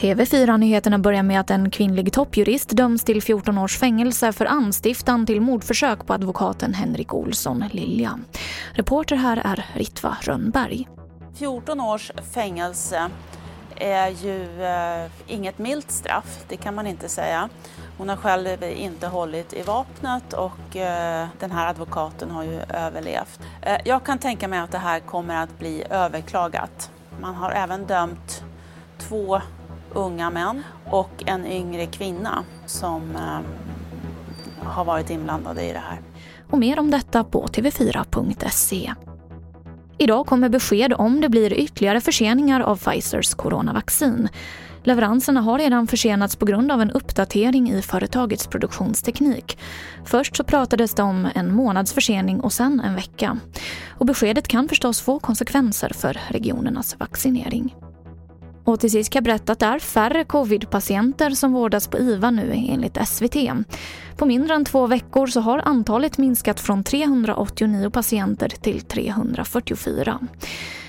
TV4-nyheterna börjar med att en kvinnlig toppjurist döms till 14 års fängelse för anstiftan till mordförsök på advokaten Henrik Olsson Lilja. Reporter här är Ritva Rönnberg. 14 års fängelse är ju eh, inget milt straff, det kan man inte säga. Hon har själv inte hållit i vapnet och eh, den här advokaten har ju överlevt. Eh, jag kan tänka mig att det här kommer att bli överklagat. Man har även dömt två unga män och en yngre kvinna som eh, har varit inblandade i det här. Och mer om detta på tv4.se. Idag kommer besked om det blir ytterligare förseningar av Pfizers coronavaccin. Leveranserna har redan försenats på grund av en uppdatering i företagets produktionsteknik. Först så pratades det om en månads försening och sen en vecka. Och beskedet kan förstås få konsekvenser för regionernas vaccinering. Och till sist kan jag berätta att det är färre covid-patienter som vårdas på IVA nu enligt SVT. På mindre än två veckor så har antalet minskat från 389 patienter till 344.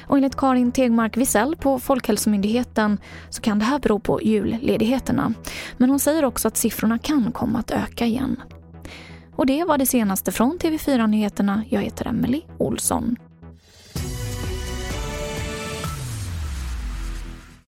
Och enligt Karin Tegmark Wisell på Folkhälsomyndigheten så kan det här bero på julledigheterna. Men hon säger också att siffrorna kan komma att öka igen. Och det var det senaste från TV4 Nyheterna. Jag heter Emily Olsson.